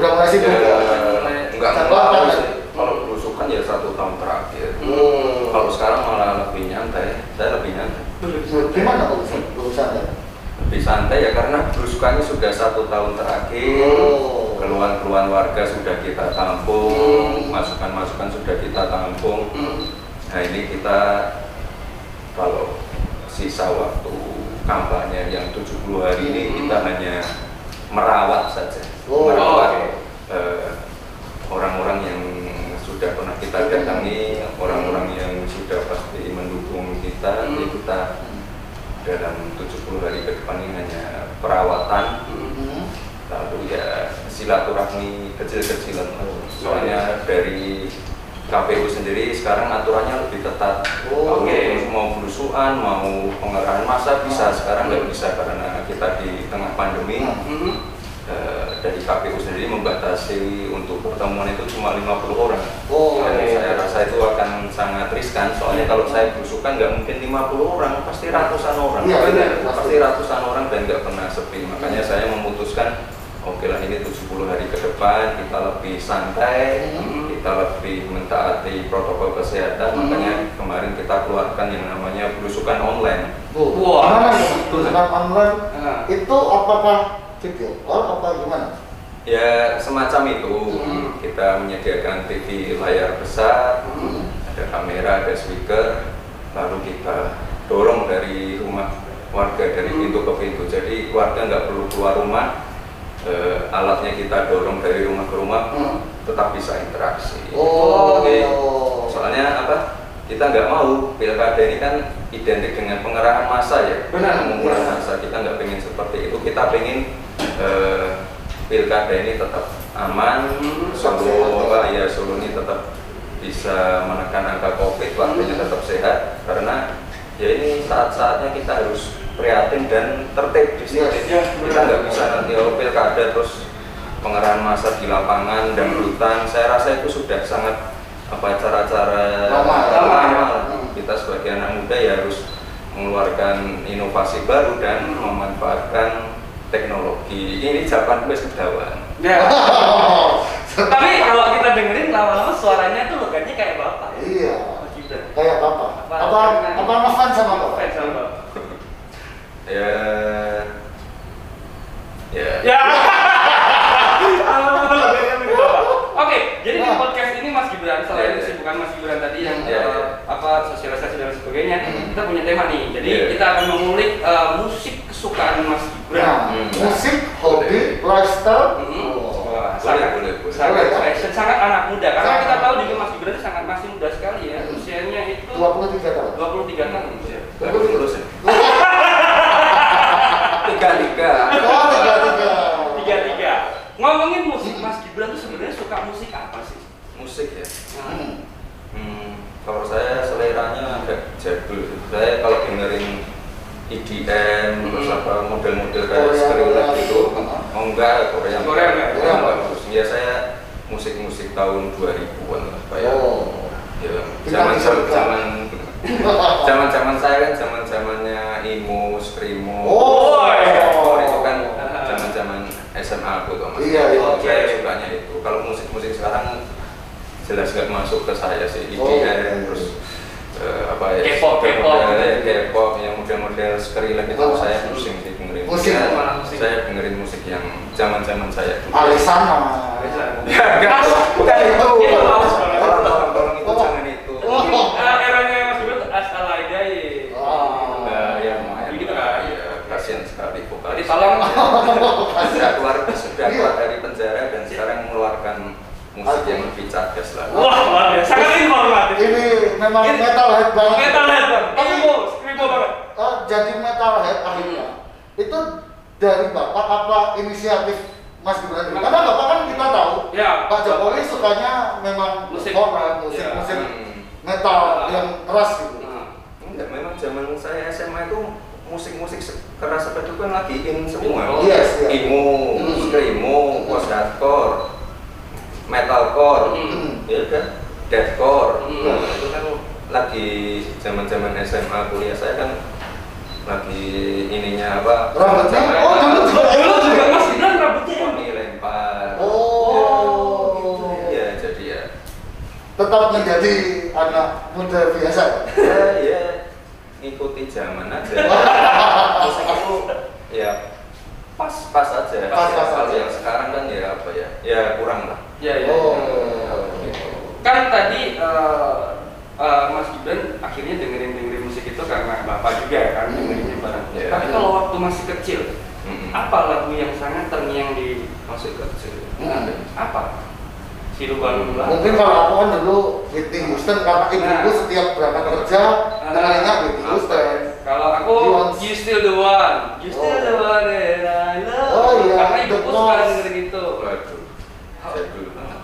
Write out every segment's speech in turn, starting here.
Udah mulai sibuk ya? Enggak sih. Kalau belusukan ya satu tahun terakhir. Hmm. Kalau sekarang malah lebih nyantai, saya lebih nyantai. Gimana urusan urusannya? Lebih santai ya karena belusukannya sudah satu tahun terakhir. Oh. Keluhan-keluhan warga sudah kita tampung, Hmm. masukan-masukan sudah kita tampung. Hmm. Nah ini kita kalau sisa waktu kampanye yang 70 hari ini Hmm. kita hanya merawat saja, Oh, merawat oke. eh, orang-orang yang sudah pernah kita datangi, orang-orang yang sudah pasti mendukung kita, Hmm. jadi kita dalam 70 hari ke depan ini hanya perawatan, Hmm. lalu ya silaturahmi kecil-kecilan soalnya dari KPU sendiri sekarang aturannya lebih ketat Oh. Oke, mau belusuan mau pengerahan massa bisa sekarang nggak bisa karena kita di tengah pandemi Hmm. KPU sendiri membatasi untuk pertemuan itu cuma 50 orang Oh. dan saya rasa itu akan sangat riskan soalnya kalau saya belusukan nggak mungkin 50 orang pasti ratusan orang Iya, Pasti- benar. pasti ratusan orang dan nggak pernah sepi makanya saya memutuskan oke lah ini 70 hari ke depan kita lebih santai Hmm. kita lebih mentaati protokol kesehatan Hmm. makanya kemarin kita keluarkan yang namanya belusukan online Bu, Wah. tulisan online Ah. itu apakah video call apa gimana? Ya semacam itu Hmm. kita menyediakan TV layar besar Hmm. ada kamera, ada speaker, lalu kita dorong dari rumah warga dari Hmm. pintu ke pintu. Jadi warga nggak perlu keluar rumah, eh, alatnya kita dorong dari rumah ke rumah, Hmm. tetap bisa interaksi. Oh. Oke. Soalnya apa? Kita nggak mau pilkada ini kan identik dengan pengerahan massa ya, Benar. pengumpulan massa. Kita nggak pengen seperti itu. Kita pengen eh, pilkada ini tetap aman, Hmm. Solo apa ya Solo ini tetap bisa menekan angka COVID, warganya Hmm. tetap sehat karena ya ini saat-saatnya kita harus prihatin dan tertib di sini. Yes. Ya, kita nggak bisa nanti oh pilkada terus pengerahan massa di lapangan dan Hmm. hutan. Saya rasa itu sudah sangat apa cara-cara Lama, lama, ya. lama. Kita sebagai anak muda ya harus mengeluarkan inovasi baru dan Hmm. memanfaatkan teknologi. Ini zaman wis kedawan. Ya. Tapi kalau kita dengerin lama-lama suaranya tuh logatnya kayak bapak. ya. Iya. Mas Gibran. Kayak apa? Apa? Apa apa ngefans sama apa? Fans sama bapak. Ya ya. Ya. Oke, jadi di podcast ini Mas Gibran selain Ya, ya. kesibukan Mas Gibran tadi yang Ya, ya. eh, apa sosialisasi dan sebagainya, kita punya tema nih. Jadi Ya. kita akan mengulik eh, musik kesukaan Mas Nah, Gibran. Hmm. musik, hobi, lifestyle. Mhm. Oh. Wah, Boleh, sangat, boleh, boleh. sangat Boleh, ya? fashion, sangat anak muda. Karena Sangat. kita tahu juga Mas Gibran itu sangat masih muda sekali ya. Usianya itu 23 tahun. 23 tahun. ya. Baru lulus ya. Tiga tiga. Oh, tiga tiga. Tiga tiga. Ngomongin musik, Mas Gibran tuh sebenarnya suka musik apa sih? Musik ya. Hmm. Hmm, kalau saya seleranya agak jadul. Saya kalau dengerin EDM, Hmm. terus apa model-model kayak Korea, Skrillex Korea. gitu. Oh enggak, Korea Korea enggak? Korea Korea. bagus. Ya saya musik-musik tahun 2000-an lah kayak Oh. ya Kita zaman bisa buka. zaman zaman zaman saya kan zaman zamannya emo, screamo. Oh. hardcore itu kan zaman zaman SMA aku tuh mas. Iya, iya. Saya sukanya itu. Kalau musik-musik sekarang jelas nggak masuk ke saya sih. EDM Oh, iya. terus eh, apa ya? K-pop, K-pop. model- K-pop yang model-model Skrillex itu Oh. saya pusing sih dengerin. Musik, Saya- malah musik. Saya dengerin musik yang zaman-zaman saya. dulu. Alisana. Ya, enggak, bukan itu. Itu Tolong, lawas. tolong, tolong, tolong, itu Oh. jangan itu. Oh. Eh, eranya Mas Gibran tuh Astalaidai. Oh. Nah, ya lumayan. Gitu kan? Iya, kasihan sekali vokalis. Jadi tolong. sudah keluar sudah Iya. keluar dari penjara dan sekarang mengeluarkan musik yang lebih cerdas lah. Luar biasa. Sangat informatif. Ini memang Ini- metalhead banget. Metalhead, Bang. Tapi Skribo, skribo banget. eh, jadi metalhead akhirnya itu dari bapak apa inisiatif Mas Gibran ini? Karena bapak kan kita tahu Ya. Pak Jokowi sukanya memang Musik. rock, musik Ya. musik Hmm. metal Ah. yang keras gitu. Nah, Enggak, memang zaman saya SMA itu musik-musik keras seperti itu kan lagi in semua. Oh, yes, yes. Emo, Hmm. screamo, post hardcore, metalcore, Hmm. ya kan, deadcore. Hmm. Nah, itu kan lagi zaman zaman SMA kuliah. Saya kan lagi ininya apa rambutnya? oh rambut. Oh, Dulu juga iya, masih Gibran rambutnya yang dilempar oh. Gitu. Iya jadi ya. Tetap menjadi anak muda biasa ya? Eh, ya ikuti zaman aja. Musik aku ya pas pas aja. Pas pas, pas, pas yang sekarang kan ya apa ya? Ya kurang lah. Ya ya oh. Kan tadi eh, eh, Mas Gibran akhirnya dengerin dengerin musik itu karena bapak juga ya kan dengerin bareng. Iya. Tapi kalau waktu masih kecil, Mm-mm. apa lagu yang sangat terngiang di masih kecil Hmm. apa? Si lumba-lumba. Mungkin kalau aku kan dulu Whitney Houston karena ibuku Nah. setiap berangkat kerja dengerin Whitney Houston. Kalau aku Beyonce. You Still the One, You Still Oh. the One that I love. Oh, iya. Karena ibuku suka dengerin itu. waduh jadul banget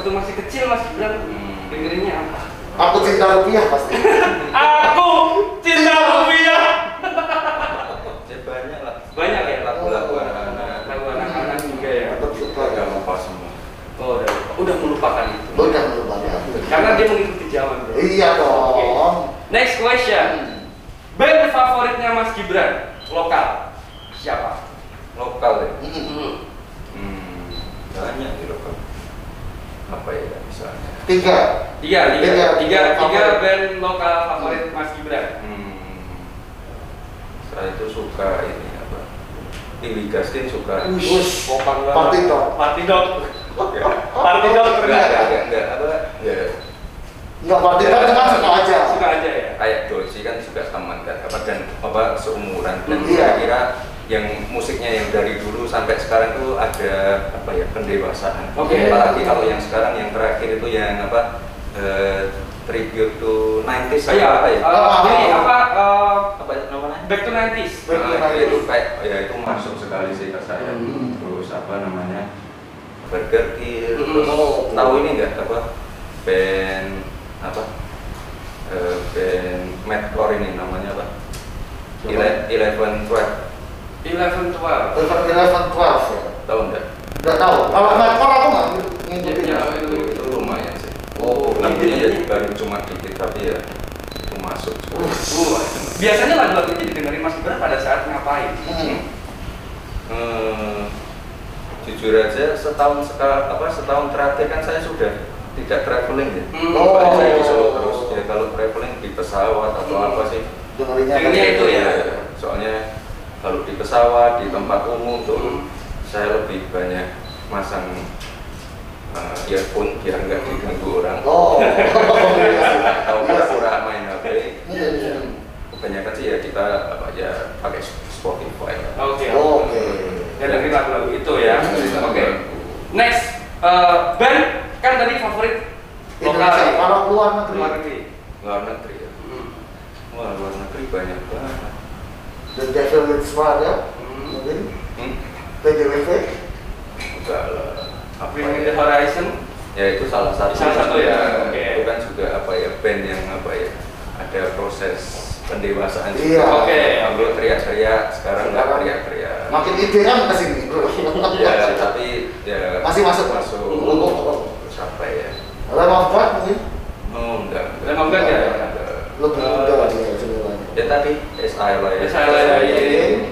Waktu, ya masih kecil Mas Gibran Hmm. dengerinnya apa? Aku cinta rupiah pasti. Aku cinta rupiah. ya banyak lah Banyak ya? lagu-lagu anak-anak Lagu anak-anak juga ya. Aku suka udah lupa semua Oh, udah, udah melupakan itu. Udah melupakan. Karena dia mengikuti zaman, bro. Iya Oke. dong. Next question. Band favoritnya Mas Gibran lokal siapa? lokal ya Mm-mm. hmm, banyak di lokal apa ya misalnya Tiga. Tiga, tiga, Tiga. tiga, tiga band lokal favorit Mas Gibran. hmm, saya itu suka ini apa Billy Gaskin suka Wush. Popang banget. Party Dog. Party dog. Ya. Party dog enggak enggak enggak enggak apa ya Enggak party dog cuma suka aja. Suka aja ya. kayak Dolce kan juga teman kan apa dan apa seumuran dan Iya. Saya yang musiknya yang dari dulu sampai sekarang tuh ada apa ya pendewasaan Oke. apalagi kalau yang sekarang yang terakhir itu yang apa eh, tribute to 90s Oh, iya, apa ya eh, ini Ah. apa? eh, apa ya namanya back to 90s. Back to Nah, 90s. itu kayak ya itu masuk sekali sih ke saya Hmm. terus apa namanya Burger Kill Hmm. terus Oh. tahu ini enggak apa band apa eh, band Madcore ini namanya apa Eleven Twelve Eleven Twelve. Eleven Twelve ya. tahu enggak Udah tahu. Kalau Madcore aku nggak ngikutin. Ya, ya. itu, itu lumayan sih Oh, iya. ya baru cuma dikit tapi ya itu masuk. Uh, biasanya lagu-lagu ini didengerin Mas Gibran pada saat ngapain? Hmm. Eh, jujur aja setahun sekal apa setahun terakhir kan saya sudah tidak traveling ya Hmm. Oh. Paling saya di Solo terus ya kalau traveling di pesawat atau Hmm. apa sih Dengerinnya kan- itu ya? soalnya kalau di pesawat di tempat umum tuh saya lebih banyak masang uh, earphone biar nggak diganggu orang Oh. atau Iya pura-pura main HP Hmm. kebanyakan sih ya kita apa ya pakai Spotify Oke. Oke. Ya dengerin lagu-lagu itu ya. Hmm. Oke. Next, eh, band kan tadi favorit lokal. Ya? Kalau luar negeri. Luar negeri. luar negeri ya Hmm. wah luar negeri banyak banget The Devil Wears Prada. Hmm. Mungkin. hmm? PDWV. enggak lah apa Bring Me ya? the Horizon. ya itu salah satu Salah satu ya, oke. itu kan juga apa ya band yang apa ya ada proses pendewasaan Iya. Oke. Dulu teriak-teriak sekarang nggak teriak-teriak Makin ide kan ke sini, bro. ya tapi ya Masih masuk. masuk apa ya Lamb of God mungkin oh enggak Lamb of God ya? Lebih muda dia sebenarnya. ya tadi Lah ya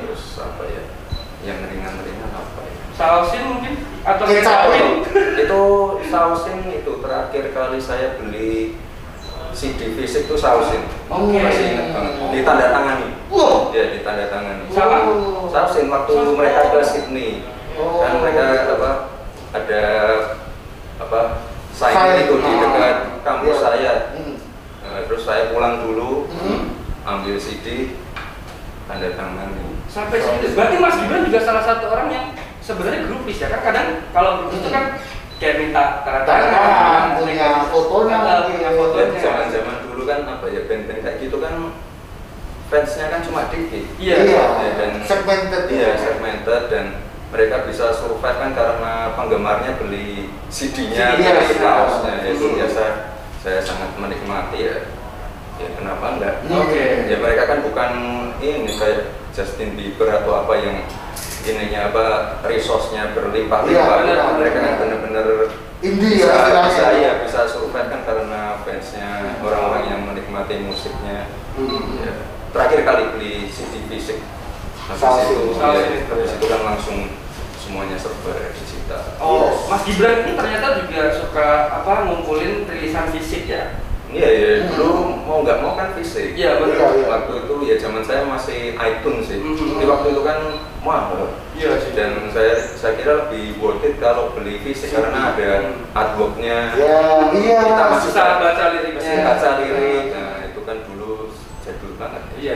terus apa ya yang ringan-ringan apa ya Sausin mungkin atau Kecap. Kecapin? itu sausin itu terakhir kali saya beli CD fisik itu sausin Oke. masih ingat banget ditanda tangani Wow. ya ditanda tangani Sama? Oh. sausin waktu Sama. mereka ke Sydney Oh. kan mereka apa ada apa Sign. sign itu di dekat kampus Iya. saya Hmm. Nah, terus saya pulang dulu Hmm. ambil CD tanda tangani Sampai segitu. Berarti Mas Gibran juga salah satu orang yang sebenarnya grupis ya kan kadang kalau grupis itu kan kayak minta tanda Tanda tangan, punya fotonya punya fotonya. zaman-zaman dulu kan apa ya band-band kayak gitu kan fansnya kan cuma dikit. Iya. Iya. Ya, dan Segmented. Iya, segmented dan mereka bisa survive kan karena penggemarnya beli CD-nya, Iya, beli kaosnya. Ya, Itu Hmm. biasa saya sangat menikmati ya. Ya kenapa enggak? Hmm. Oke. Ya mereka kan bukan ini kayak Justin Bieber atau apa yang ininya apa resource-nya berlimpah-limpah. Iya, benar. mereka kan bener-bener Indie bisa, ya bisa, iya, bisa survive kan karena fansnya orang-orang yang menikmati musiknya. Hmm. Ya, terakhir kali beli CD fisik habis ya, itu. habis itu kan langsung semuanya serba digital. Oh, Yes. Mas Gibran ini ternyata juga suka apa ngumpulin rilisan fisik ya. Iya ya, dulu mau nggak mau kan fisik. Iya betul. Iya, iya. Waktu itu ya zaman saya masih iTunes sih. Mhm. Di waktu itu kan mahal. Iya sih. Dan saya saya kira lebih worth it kalau beli fisik karena ada artworknya. Ya, iya. Kita masih Susah baca liriknya. Masih baca lirik. Nah itu kan dulu jadul banget. Iya.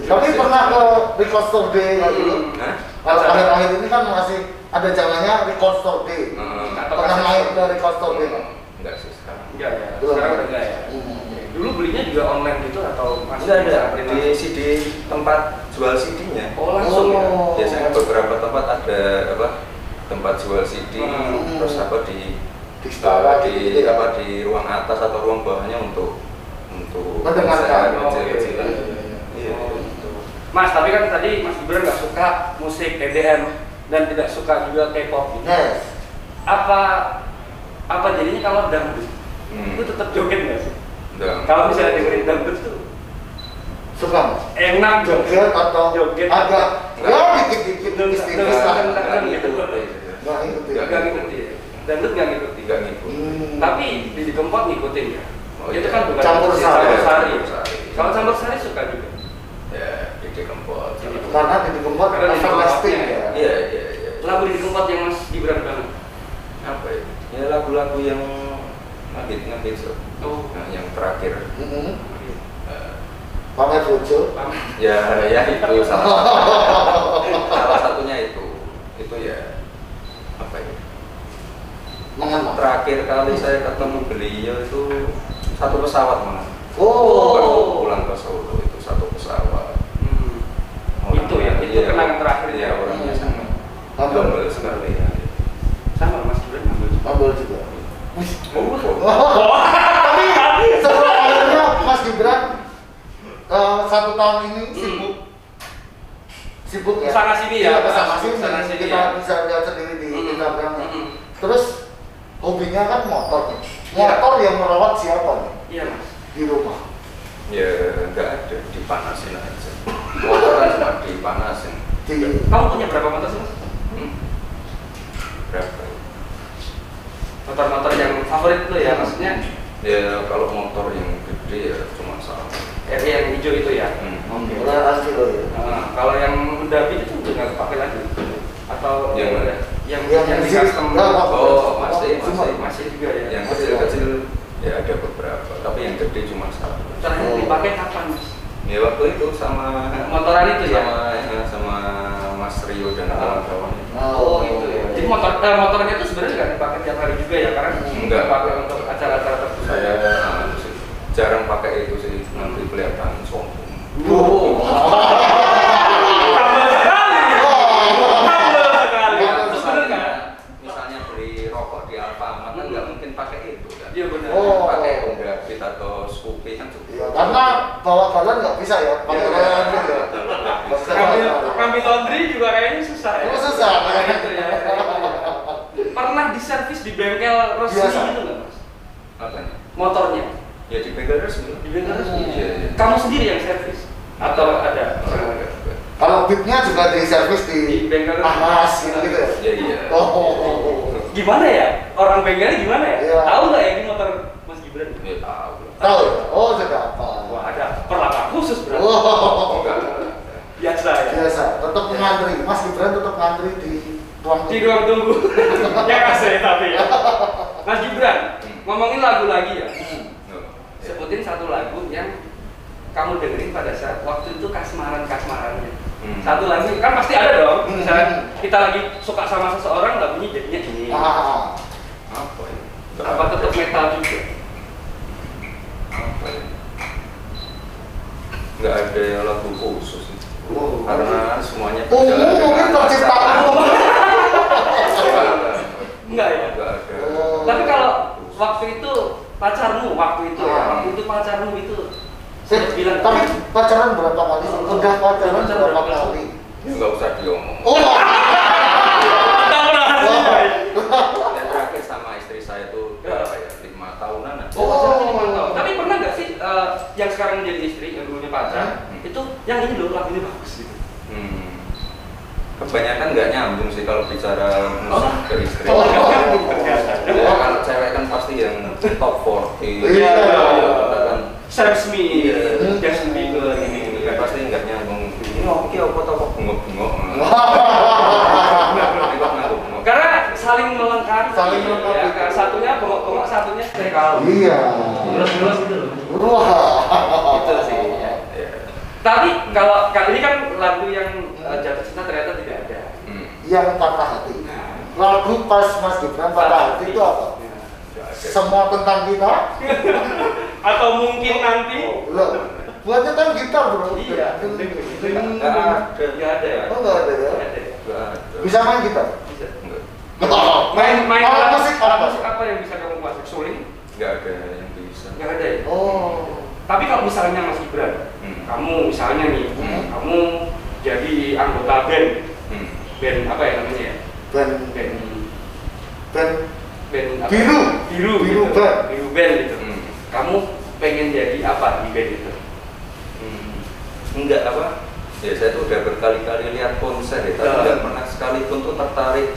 Tapi pernah ke record store day kayak gitu? Hmm. Kalau akhir-akhir ini kan masih ada jalannya record store day. Hmm. Pernah main ke record store day nggak? Enggak sih sekarang. Enggak ya. Sekarang enggak ya. Dulu belinya juga online gitu atau masih Enggak ada di CD tempat jual CD-nya. Oh langsung ya. Oh. Biasanya beberapa tempat ada apa tempat jual CD, Hmm. terus apa di Di setara di gitu ya. apa di ruang atas atau ruang bawahnya untuk untuk Mendengarkan. Oh, kecil-kecilan. iya, iya, iya. Iya. Oh, gitu. Mas, tapi kan tadi Mas Gibran nggak suka musik EDM dan tidak suka juga K-pop. gitu. Yes. Apa apa jadinya kalau dangdut Hmm. itu tetap joget nggak sih? Kalau misalnya dengerin dangdut tuh Suka enak joget. Atau Joget. agak Nggak. ya dikit-dikit ngikut. gitu. Nggak ngikutin. Nggak ngikutin. Dangdut nggak ngikutin. Nggak ngikut. Hmm. Tapi di di Kempot ngikutin ya. Oh, itu iya. kan bukan Campur sari. Campur sari. Kalau campur sari suka juga. Ya, di Kempot. Jadi Karena di Kempot Karena di everlasting Kempotnya, ya. Iya, iya, iya. Lagu di Kempot yang Mas Gibran banget. Apa ya? Ya lagu-lagu yang ngabit ngabit so. Oh. Nah, yang terakhir. Mhm. eh, Pamer Bojo. ya ya itu salah satu. salah satunya itu itu ya apa ya Mengenal. terakhir kali saya ketemu beliau itu satu pesawat mana Oh. pulang ke Solo itu satu pesawat Hmm. Orangnya- Itu ya, itu iya, kenangan terakhir ya ya. orangnya Hmm. sangat Humble. humble sekali ya Sama Mas Gibran ngambil juga. Ambil juga. Oh, oh. Tapi setelah akhirnya Mas Gibran eh, satu tahun ini Hmm. sibuk sibuk ya. Ke sana sini ya, Iya, Mas. sini. Ke sana sini kita ya. bisa lihat sendiri di Hmm. Instagram. Hmm. Terus hobinya kan motor. nih. Iya. Motor yang merawat siapa nih Iya Mas. di rumah? ya nggak ada dipanasin aja motor kan cuma dipanasin Di Kamu punya berapa motor sih Mas? Hmm. berapa ya? Motor-motor yang favorit lo ya maksudnya? ya kalau motor yang gede ya cuma sama Eh, yang hijau itu ya. Hmm. Oke. Beneran sih lo ya. Nah, kalau yang David itu udah nggak kepake lagi atau Yang mana? yang Yang yang di custom Nah, Oh, masih, masih. masih juga ya. yang kecil-kecil ya ada beberapa tapi yang gede cuma satu Terakhir Oh. dipakai kapan mas? ya waktu itu sama Motoran itu ya? sama ya, sama Mas Rio dan Ah. kawan-kawan Oh gitu ya. Jadi motor eh, motornya itu sebenarnya nggak dipakai tiap hari juga ya karena Enggak. dipakai untuk acara-acara tertentu. saya ah, sih, jarang pakai itu sih nanti kelihatan sombong Wow. Humble sekali. Humble sekali. Humble Terus sekali. bener nggak? misalnya beli rokok di Alfamart kan nggak mungkin pakai itu kan Iya benar. Oh. pakai Honda Fit atau Scoopy kan cukup Iya, karena bawa galon nggak bisa ya, pakai Iya. galon ya. Nggak bisa Ngambil, bawa galon. ngambil laundry juga kayaknya susah ya. Susah. Pernah diservis di bengkel resmi nggak mas? apa nih Motornya ya di bengkel resmi di bengkel resmi. Iya, iya. Kamu sendiri yang servis atau ada? Orang juga. Kalau beatnya juga di servis di Di bengkel Ahmas gitu, gitu ya. ya iya Oh, oh, oh, oh. Gimana ya? Orang bengkelnya gimana ya? Iya. Tahu nggak ya ini motor Mas Gibran? ya tahu. Tahu ya? Oh, sudah apa? Wah ada perlakuan khusus berarti. Oh, enggak. Biasa ya. biasa. Tetap ngantri. Mas Gibran tetap ngantri di ruang Di ruang tunggu. ya kasih tapi ya. Mas Gibran, ngomongin lagu lagi ya. Ya. Sebutin satu lagu yang kamu dengerin pada saat waktu itu kasmaran-kasmarannya. Hmm. Satu lagu kan pasti ada dong. Hmm. Misalnya kita lagi suka sama seseorang lagunya jadinya ini. Ah, apa ya Nggak Apa tetap metal juga? apa ya nggak ada lagu khusus sih. Oh. karena semuanya Oh, berjalan mungkin dengan tercipta lancar. umum. Nggak ada. Enggak ya? ada Oh. Tapi kalau waktu itu pacarmu, waktu itu ya, waktu itu pacarmu itu Eh, saya bilang tapi pacaran berapa kali? sih? Udah pacaran Pacaran berapa berapa kali? ya nggak usah diomong Oh, tahu lah yang terakhir sama istri saya itu berapa ya lima tahunan. Oh, lima tahun. Tapi pernah nggak sih eh, yang sekarang menjadi istri, yang dulunya pacar, Hmm. itu yang ini loh lagunya bagus. Kebanyakan nggak nyambung sih kalau bicara musik ke istri. Oh. Ya, kalau cewek kan pasti yang top 40. Iya. Kita kan Sam Smith, Iya. Justin Bieber ini. ini kan pasti nggak nyambung. Ini oke apa tau kok bengok-bengok. Ini kok bengok-bengok. Karena saling melengkapi. Saling melengkapi. Ya, satunya bengok-bengok, satunya tekal. Iya. Terus-terus gitu loh. Wah. Itu sih. ya. Ya. Tapi kalau kali ini kan lagu yang eh, jatuh cinta ternyata tidak ada. Hmm. Yang patah hati. Lagu pas Mas Gibran patah hati itu apa? Ada. Semua tentang kita. Atau mungkin nanti Loh, buatnya kan gitar bro. Iya. Ding, ding, ding, Nggak ding. ada. ya? Oh nggak ada ya? Bisa main gitar? Bisa. Main main Alat musik alat apa? musik apa yang bisa kamu kuasai? Suling? Nggak ada yang bisa. Nggak ada ya? Oh. Tapi kalau misalnya Mas Gibran, Hmm. kamu misalnya nih, Hmm. kamu jadi anggota band. Band apa ya namanya ya? Band Band band band apa? Biru. Biru, Biru gitu. band. Biru band gitu. Hmm. Kamu pengen jadi apa di band itu? Hmm, enggak apa ya saya tuh udah berkali-kali lihat konser ya tapi Ya. enggak pernah sekalipun tuh tertarik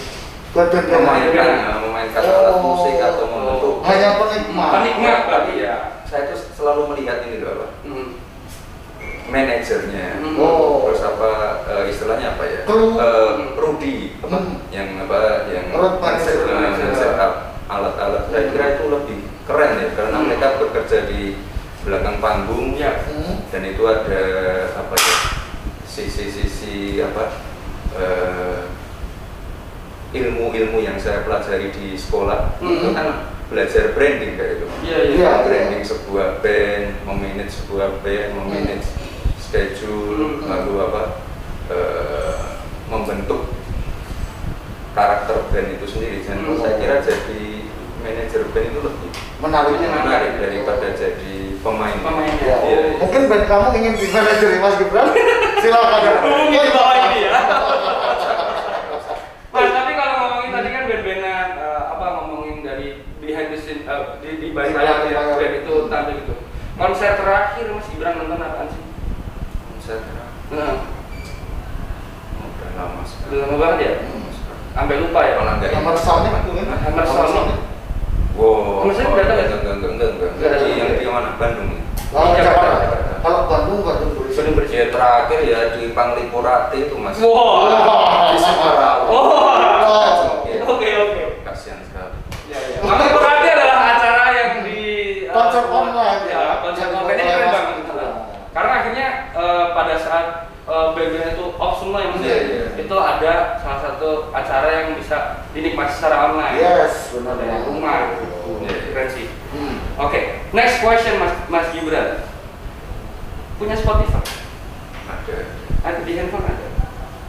band memainkan ya, memainkan alat musik atau Oh. membentuk Hanya penikmat. Penikmat berarti ya. saya tuh selalu melihat ini loh apa Hmm. Manajernya Hmm. Oh. terus apa eh, istilahnya apa ya Kru. Eh, Rudy apa Hmm. yang apa yang manager. eh, setup alat-alat saya kira itu lebih keren ya karena Hmm. mereka bekerja di belakang panggung Ya. Hmm. dan itu ada apa ya sisi-sisi apa ilmu-ilmu yang saya pelajari di sekolah Hmm. itu kan belajar branding kayak itu Iya, iya. Iya. branding sebuah band memanage sebuah band memanage schedule Hmm. lalu apa eh, membentuk karakter band itu sendiri dan Hmm. saya kira jadi manajer band itu lebih Menarik. menarik daripada jadi pemain Pemainnya. Ya, Iya, iya. Mungkin band kamu ingin di manajer Mas Gibran? Silakan. Hubungi di bawah ini ya. Mas, tapi kalau ngomongin tadi kan band-bandan eh, apa ngomongin dari behind the scene eh, di di balik Di layar balik ya, band itu tampil gitu. Konser terakhir Mas Gibran nonton apaan sih? saya kira Nah, udah lama sekali udah lama banget ya? Sampai lupa ya? Malah nggak Nomor ingat. soundnya mungkin? Nomor soundnya. Wow, Maksudnya oh, datang nggak? enggak, enggak, enggak, enggak, enggak. Di yang di mana? Bandung. Oh, Iya, Jakarta. Kalau Bandung, Bandung. Bandung berisik. Ya terakhir ya di Panglipurati itu mas. Wah. Di Sukarawa. Oh. Iya. Oke, oke. Kasihan sekali. Ya, ya. Berarti adalah acara yang di eh, Konser online. Ya, konser online keren online. banget. Karena akhirnya eh, pada saat eh, band-band itu off semua yang Iya, iya. itu ada salah satu acara yang bisa dinikmati secara online. Yes, benar. Dari rumah. Iya. Keren sih. Hmm. Oke, next question Mas Mas Gibran. Punya Spotify? Ada. Ada di handphone ada.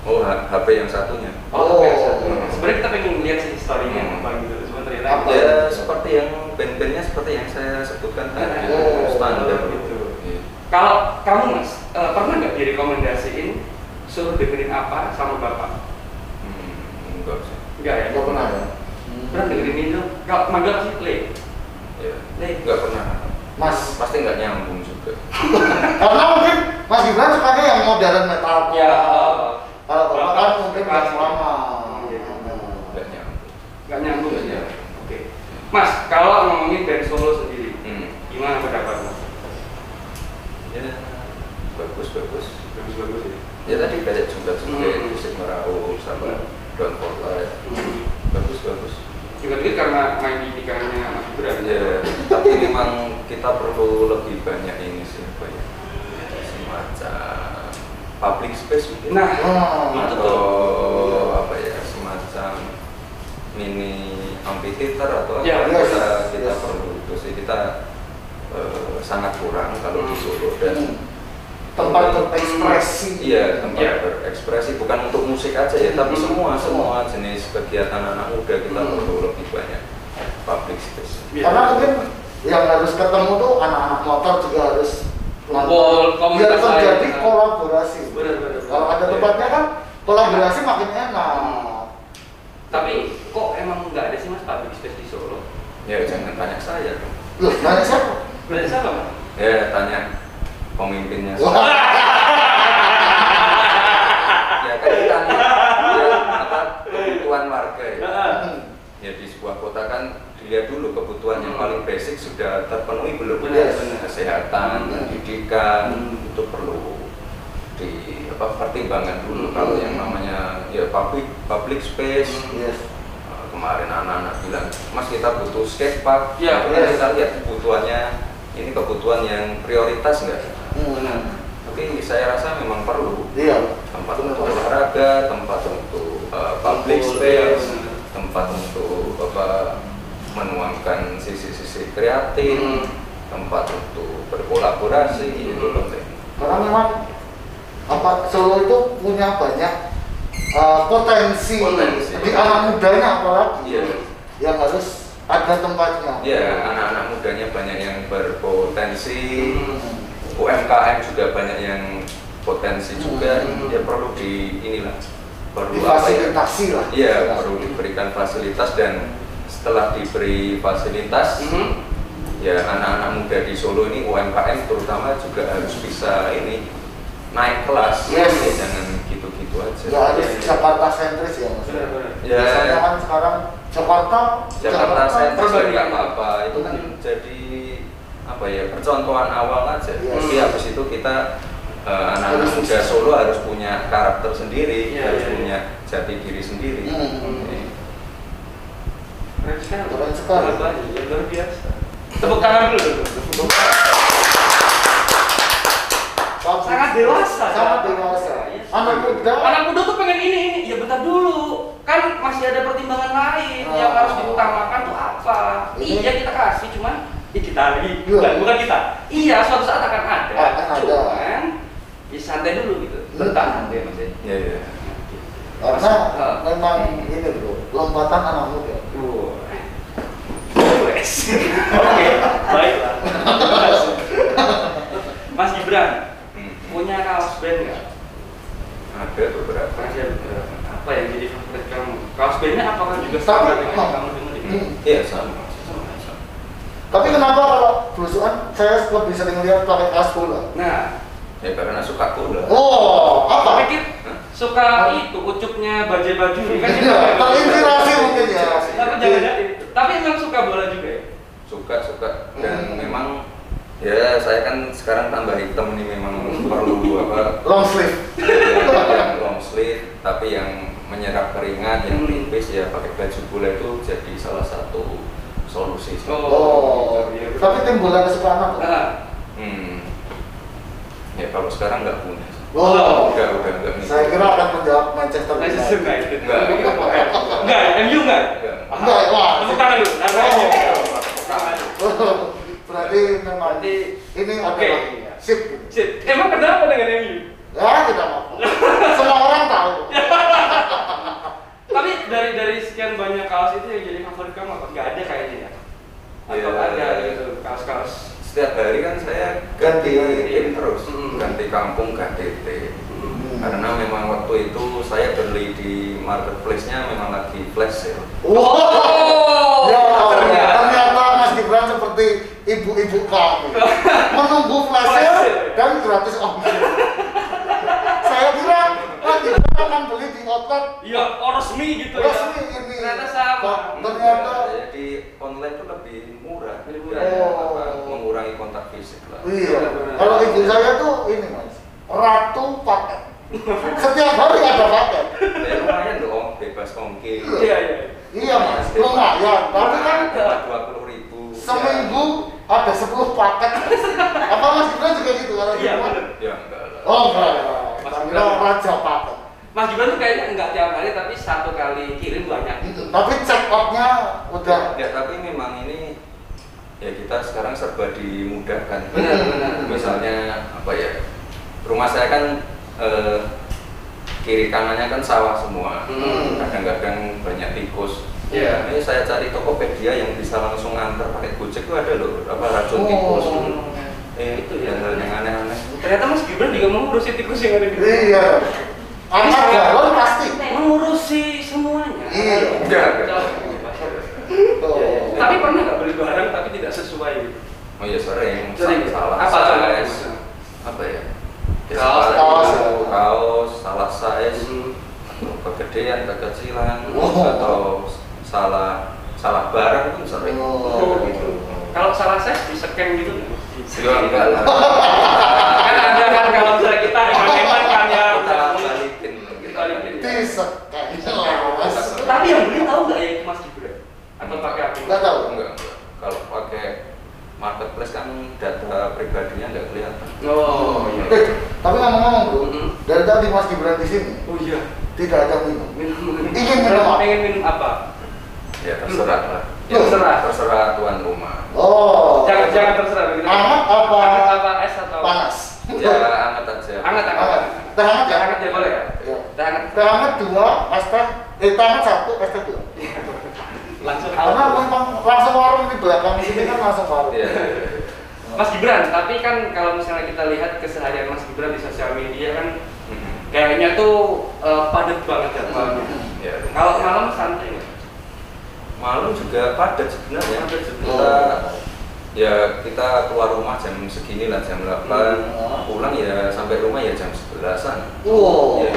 Oh, HP yang satunya. Oh. oke, satu. Sebenarnya kita pengen lihat sih story-nya Hmm. apa gitu. Ternyata Apa? Ya seperti yang band-bandnya seperti yang saya sebutkan tadi. Oh. Standar Gitu. Iya. Kalau kamu mas, eh, pernah nggak direkomendasiin suruh dengerin apa sama bapak? Hmm, enggak sih. Enggak ya? Nggak pernah ya? Pernah dengerin itu? Kalau manggil sih play. Ya. Play. Enggak pernah. Mas, Pasti enggak nyambung juga. karena mungkin Mas Gibran sukanya yang modern metal. Ya. Kalau Bapak kan mungkin yang lama. Iya. Enggak nyambung. Nggak nyambung Nggak ya? nyambung. Oke. Mas, kalau ngomongin band solo sendiri, Hmm. gimana pendapat mas? Ya, bagus bagus. Bagus-bagus ya. Ya tadi kayak juga juga Hmm. musik meraul sama Don't For Life. Hmm. Bagus bagus. Juga juga karena main di nikahannya Mas Gibran. Ya, tapi memang kita perlu lebih banyak ini sih ya semacam public space mungkin. Nah, Hmm. itu atau tuh. apa ya semacam mini amphitheater atau Ya, apa yes, kita kita yes. perlu itu sih kita eh, sangat kurang kalau di Solo dan Hmm. Tempat berekspresi. Iya, tempat Iya. berekspresi bukan untuk musik aja ya, tapi Hmm. semua semua jenis kegiatan anak muda kita Hmm. perlu lebih banyak public space. Iya. Karena mungkin yang harus ketemu tuh anak-anak motor juga harus Kumpul, biar terjadi lain. kolaborasi. Kalau ada Iya. tempatnya kan kolaborasi makin enak. Tapi kok emang nggak ada sih mas public space di Solo? Ya jangan tanya saya dong. Loh, nanya siapa? Berarti siapa mas? Ya tanya pemimpinnya ya kan kita apa kebutuhan warga ya. ya di sebuah kota kan dilihat dulu kebutuhan yang paling basic sudah terpenuhi belum yes. Iya, kesehatan pendidikan hmm. itu perlu di apa pertimbangan dulu hmm. kalau yang namanya ya public public space yes. Kemarin anak-anak bilang mas kita butuh skatepark ya, ya. kita lihat kebutuhannya ini kebutuhan yang prioritas nggak Hmm. Benar. tapi saya rasa memang perlu Iya. tempat Benar, untuk olahraga tempat untuk uh, public space iya, benar. tempat untuk apa menuangkan sisi-sisi kreatif Hmm. tempat untuk berkolaborasi Hmm. itu penting Karena memang apa Solo itu punya banyak uh, potensi, Potensi. di anak mudanya apalagi Iya. yang harus ada tempatnya. ya anak-anak mudanya banyak yang berpotensi Hmm. UMKM juga banyak yang potensi juga Hmm. ya perlu di inilah perlu apa ya Difasilitasi lah. Iya, perlu diberikan fasilitas dan setelah diberi fasilitas, Mhm. ya anak-anak muda di Solo ini UMKM terutama juga harus bisa ini naik kelas. Yes. Ya, jangan gitu-gitu aja. Nggak harus iya. Jakarta sentris ya benar. Ya. Biasanya kan sekarang Jakarta, Jakarta sentris Berbagi. nggak apa-apa, itu kan Hmm. jadi apa ya percontohan awal aja. Yes. Tapi habis itu kita eh, anak-anak muda. Solo harus punya karakter sendiri, Iya, harus iya, iya. punya jati diri sendiri. Hmm. Ini. Keren sekali. Keren sekali. Berbagi, ya, luar biasa. Tepuk tangan dulu. dulu. Bagus. Sangat dewasa. Sangat dewasa. Iya. Anak muda. Anak muda tuh pengen ini ini. Ya bentar dulu. Kan masih ada pertimbangan lain Ah. yang harus diutamakan tuh apa? Iya kita kasih cuman Ih, kita lagi Iya. bukan, bukan kita. Iya, suatu saat akan ada. Akan ada. Cuman ya santai dulu gitu. Hmm. Bertahan deh Mas. ya. Ya, ya. Karena Ah. memang ini bro, lompatan anak muda. Wow. Wes. Oke, baiklah. Mas Gibran, Hmm. punya kaos band nggak? Ada beberapa. Ada beberapa. Apa yang jadi favorit kamu? Kaos bandnya apakah juga sama dengan yang kamu dengerin? Hmm. Iya sama. Tapi kenapa kalau belusuan saya lebih sering lihat pakai kaos bola? Nah, Ya karena suka bola. Oh, apa? pikir suka itu ucupnya bajai baju kan itu Iya, terinspirasi mungkin ya. Tapi jangan jadi. Tapi emang suka bola juga ya? Suka suka dan Hmm. memang ya saya kan sekarang tambah hitam nih memang perlu apa Long sleeve. yang long sleeve tapi yang menyerap keringat yang Hmm. tipis ya pakai baju bola itu jadi salah satu solusi. sih. Oh, iya, betul. tapi tim bola kesukaan apa? Nah, Hmm. Ya kalau sekarang nggak punya. Oh, Udah udah nggak saya kira akan menjawab Manchester Manchester United. United. Enggak. Enggak, MU enggak? Enggak. Enggak, wah. Tepuk tangan dulu. Tepuk tangan dulu. Oh. Berarti memang Berarti ini Oke. adalah sip. Shit, emang kenapa dengan MU? Ya tidak apa. Semua orang tahu. Tapi dari dari sekian banyak kaos itu yang jadi favorit kamu apa? Enggak ada kayaknya ya? Atau Ya. ada gitu kaos-kaos Setiap hari kan saya ganti tim terus, Hmm. ganti kampung, ganti tim. Hmm. Karena memang waktu itu saya beli di marketplace-nya memang lagi flash sale. Oh, Ya, ternyata. ternyata Mas Gibran seperti ibu-ibu kami menunggu flash sale. dan gratis ongkir. Mas Gibran akan beli di outlet Iya, oh resmi gitu ya. resmi ini. Ternyata sama. Ternyata Jadi online itu lebih murah, Lebih murah. Ya, Oh. mengurangi kontak fisik lah. Iya. Kalau ibu saya tuh ini mas, ratu paket. Setiap hari ada paket. Ya lumayan dong, bebas ongkir. Iya, iya. Iya mas, lumayan. Tapi kan dua puluh ribu. seminggu ada 10 paket. Apa mas Gibran juga gitu kalau di Iya, rumah? bener. Ya enggak lah. Oh enggak. Mas Saya Gibran. kira raja paket. Mas Gibran tuh kayaknya enggak tiap hari tapi satu kali kirim banyak gitu. Tapi check outnya udah. Ya tapi memang ini ya kita sekarang serba dimudahkan. Benar, benar. Misalnya apa ya? Rumah saya kan eh, kiri kanannya kan sawah semua. Hmm. Kadang-kadang banyak tikus. Iya. Ini saya cari Tokopedia yang bisa langsung nganter pakai Gojek itu ada loh, apa racun tikus. Oh. Eh, Itu ya. hal yang aneh-aneh. Ternyata Mas Gibran juga mengurusi tikus yang ada di Iya. Anak galon pasti. mengurusi. Iya. Enggak. Iya. Tapi pernah nggak beli barang tapi tidak sesuai? Oh iya sering, Sering. salah Apa size. contohnya? Apa ya? Ya, Kaos, kaos. kaos, salah size, Hmm. atau kegedean, kekecilan, Oh. atau salah salah barang itu sering Oh. gitu Kalau salah saya di scan gitu? Ya, enggak lah. kan ada kan kalau misalnya kita hemat-hemat kan ya kita udah. balikin Kita balikin. Disekan. Tapi yang beli tahu nggak ya itu Mas Gibran? Atau pakai apa? Nggak tahu. enggak enggak kalau pakai marketplace kan data pribadinya nggak kelihatan Oh iya. Eh, tapi ngomong-ngomong bro, Mhm. dari tadi Mas Gibran di sini Oh iya. tidak ada minum. Minum. Ingin minum apa? Pengen minum apa? ya terserah lah Ya, terserah. terserah tuan rumah Oh. Jangan jangan terserah begitu. Hangat apa? Hangat apa es atau Panas. ya anget aja Hangat hangat. Hangat. Teh hangat Teh ya? hangat ya boleh ya? Iya. Teh hangat. Teh hangat dua, teh, eh teh hangat satu, es teh dua. Langsung Karena memang langsung warung di belakang sini kan langsung warung. ya Mas Gibran, tapi kan kalau misalnya kita lihat keseharian Mas Gibran di sosial media kan kayaknya tuh eh, padat banget jadwalnya. ya Kalau malam santai nggak? malam juga padat sebenarnya Padat kita Oh. ya kita keluar rumah jam segini lah jam 8 Hmm. pulang ya sampai rumah ya jam 11an Oh. ya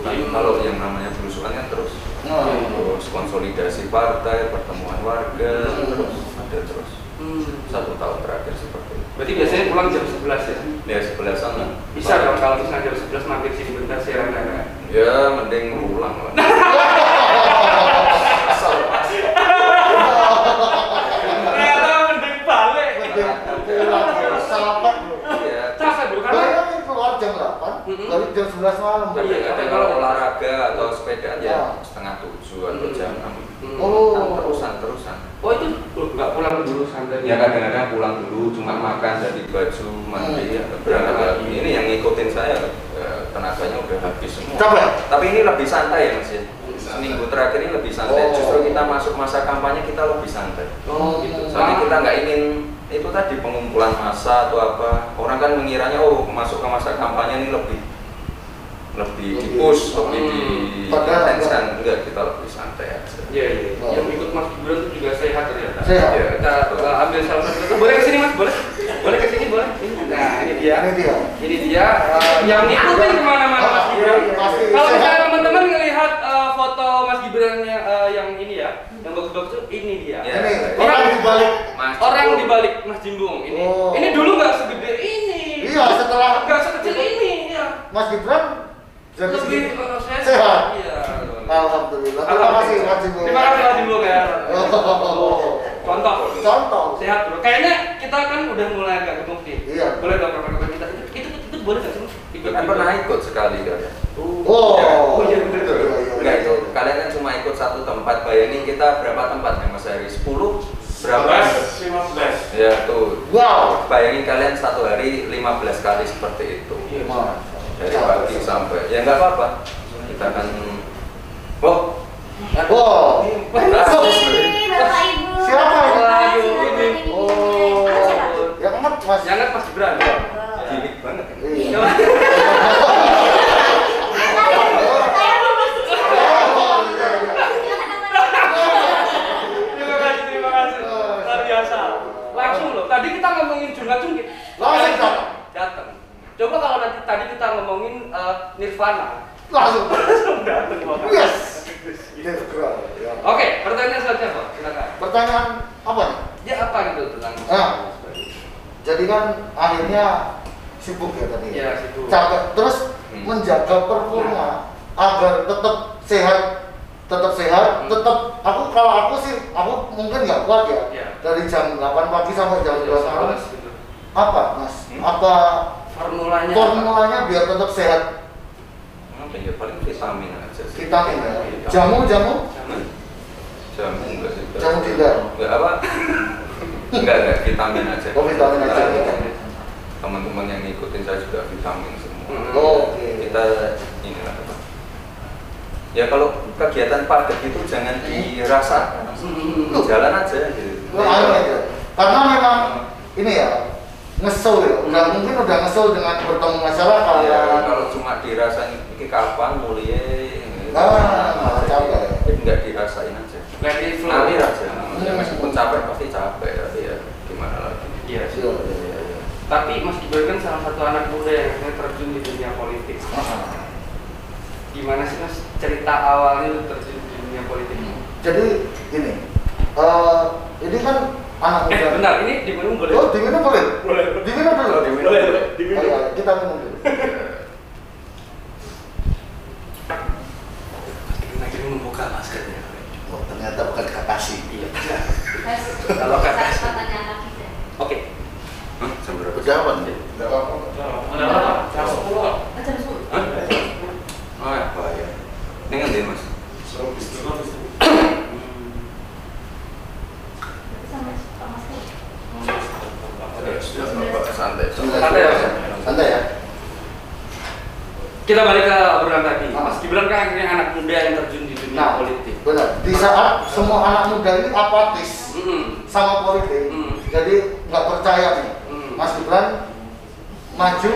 kan Hmm. kalau yang namanya belusukan kan terus Nah. terus konsolidasi partai pertemuan warga Hmm. terus ada terus satu tahun terakhir seperti itu Berarti biasanya pulang jam 11 ya? ya sebelasan lah Bisa dong kalau misalnya jam 11 mampir sini bentar siaran kan? ya mending pulang lah Ternyata mending balik. Pulang sampai bro. ya Capek bro, karena Bayangin keluar jam 8, balik jam 11 malam. tapi Iya, kalau olahraga atau sepedaan ya Ah. setengah tujuh atau Hmm. jam enam Oh. Kan terusan terusan Oh itu oh, nggak pulang dulu santai? ya kadang-kadang pulang dulu cuma makan ganti baju mandi Hmm. ya, berangkat lagi ini yang ngikutin saya eh, tenaganya udah habis semua Capek? tapi ini lebih santai ya mas ya seminggu terakhir ini lebih santai Oh. justru kita masuk masa kampanye kita lebih santai Oh gitu. soalnya kita nggak ingin itu tadi pengumpulan massa atau apa orang kan mengiranya oh masuk ke masa kampanye ini lebih lebih di push lebih di Hmm. Padahal intenskan enggak kita lebih santai aja Iya iya. Oh. Yang ikut Mas Gibran itu juga sehat ternyata. Sehat. Ya, kita uh, ambil salah satu. Boleh ke sini Mas? Boleh? Boleh ke sini boleh? Ini. Nah ini dia. Ini dia. Ini dia uh, yang ngikutin ke mana-mana Mas Gibran. Iya. Kalau misalnya teman-teman ngelihat uh, foto Mas Gibran yang, uh, yang ini ya, yang bagus-bagus itu ini dia. Ya. Ini Iya. orang di balik. Mas Orang Jimbung. di balik Mas Jimbung ini. Oh. Ini dulu nggak segede ini. Iya, setelah nggak sekecil ini ya. Mas Gibran jadi Lebih sehat. Sehat. Iya. Alhamdulillah. Terima kasih Mas Jimbung. Terima kasih Mas Jimbung ya. Oh. Contoh. Contoh. Sehat bro. Kayaknya kita kan udah mulai agak gemuk nih. Iya. Boleh dong kapan-kapan kita itu itu, itu, boleh nggak sih? Ikut kan pernah ikut sekali kan Oh. Oh, iya, bener. Iya, iya, Enggak iya. itu kalian kan cuma ikut satu tempat bayangin kita berapa tempat ya Mas Heri 10 berapa 15. ya tuh Wow. bayangin kalian satu hari 15 kali seperti itu Iya. Mas. Dari pagi sampai ya nggak apa-apa kita kan oh Wow. Bapak Ibu. Siapa ini? Waduh, ini. Oh. Yang emat Mas. Jangan Mas Gibran. banget Iya. Masuk Oh, iya, iya. Terima kasih, terima kasih. Luar biasa. Langsung loh. Tadi kita ngomongin Junga Cungkit. Langsung datang. Datang. Coba kalau tadi kita ngomongin eh, Nirvana, Langsung. langsung datang Bapak. Yes. Keren. Ya. Oke, pertanyaan selanjutnya Pak. Silakan. Pertanyaan apa nih? Ya apa gitu tentang Ah. Jadi kan akhirnya sibuk ya tadi. Iya, sibuk. Capek terus Hmm. menjaga performa agar tetap sehat, tetap sehat, Hmm. tetap aku kalau aku sih aku mungkin nggak kuat ya. Iya. Dari jam 8 pagi sampai jam 12 malam. gitu. Apa, Mas? Hmm. Apa Formulanya. formulanya biar tetap sehat? apa ya paling vitamin aja sih Vitamin ya. Jamu, jamu, Jangan. jamu enggak sih jamu tidak. enggak apa enggak enggak vitamin aja Oh, vitamin aja. Nah, teman-teman yang ngikutin saya juga vitamin semua Hmm. Oh, Oke. kita inilah apa ya kalau kegiatan padat itu jangan dirasakan Hmm. jalan aja gitu Wah, aneh aja. Karena memang ini ya ngesel ya. Udah mungkin udah ngesel dengan bertemu masyarakat. ya kalau cuma dirasain ini kapan mulia Ah, malah capek. Tapi nggak dirasain aja it flow. ngalir aja Hmm. ya, meskipun capek pasti capek tapi ya gimana lagi Iya sih. Iya. Iya, iya. Tapi Mas Gibran kan salah satu anak muda yang akhirnya terjun di dunia politik. Ah. Gimana sih Mas cerita awalnya lu terjun di dunia politik? Jadi gini. eh ini kan anak Eh, muda. bentar, ini diminum boleh? Oh, diminum boleh? Boleh. Diminum dulu. Diminum. Boleh, boleh. Diminum. Ayo, kita minum dulu. Ini membuka maskernya. Oh, ternyata bukan kakasi. Iya. Kalau katanya anak kita. Oke. Hah, jam berapa? Udah apa nih? Ada apa? Jam 10. Oh, jam 10. Hah? Oh ya, bahaya. Ini ngendi mas? Sama Pak Mas. Ya sudah, bapak santai. Ya? Santai ya. Kita balik ke obrolan tadi. Ah. Mas Gibran kan akhirnya anak muda yang terjun di dunia Nah, politik. benar. Di saat semua anak muda ini apatis Mm-mm. sama politik, Hmm. jadi nggak percaya nih. Hmm. Mas Gibran maju,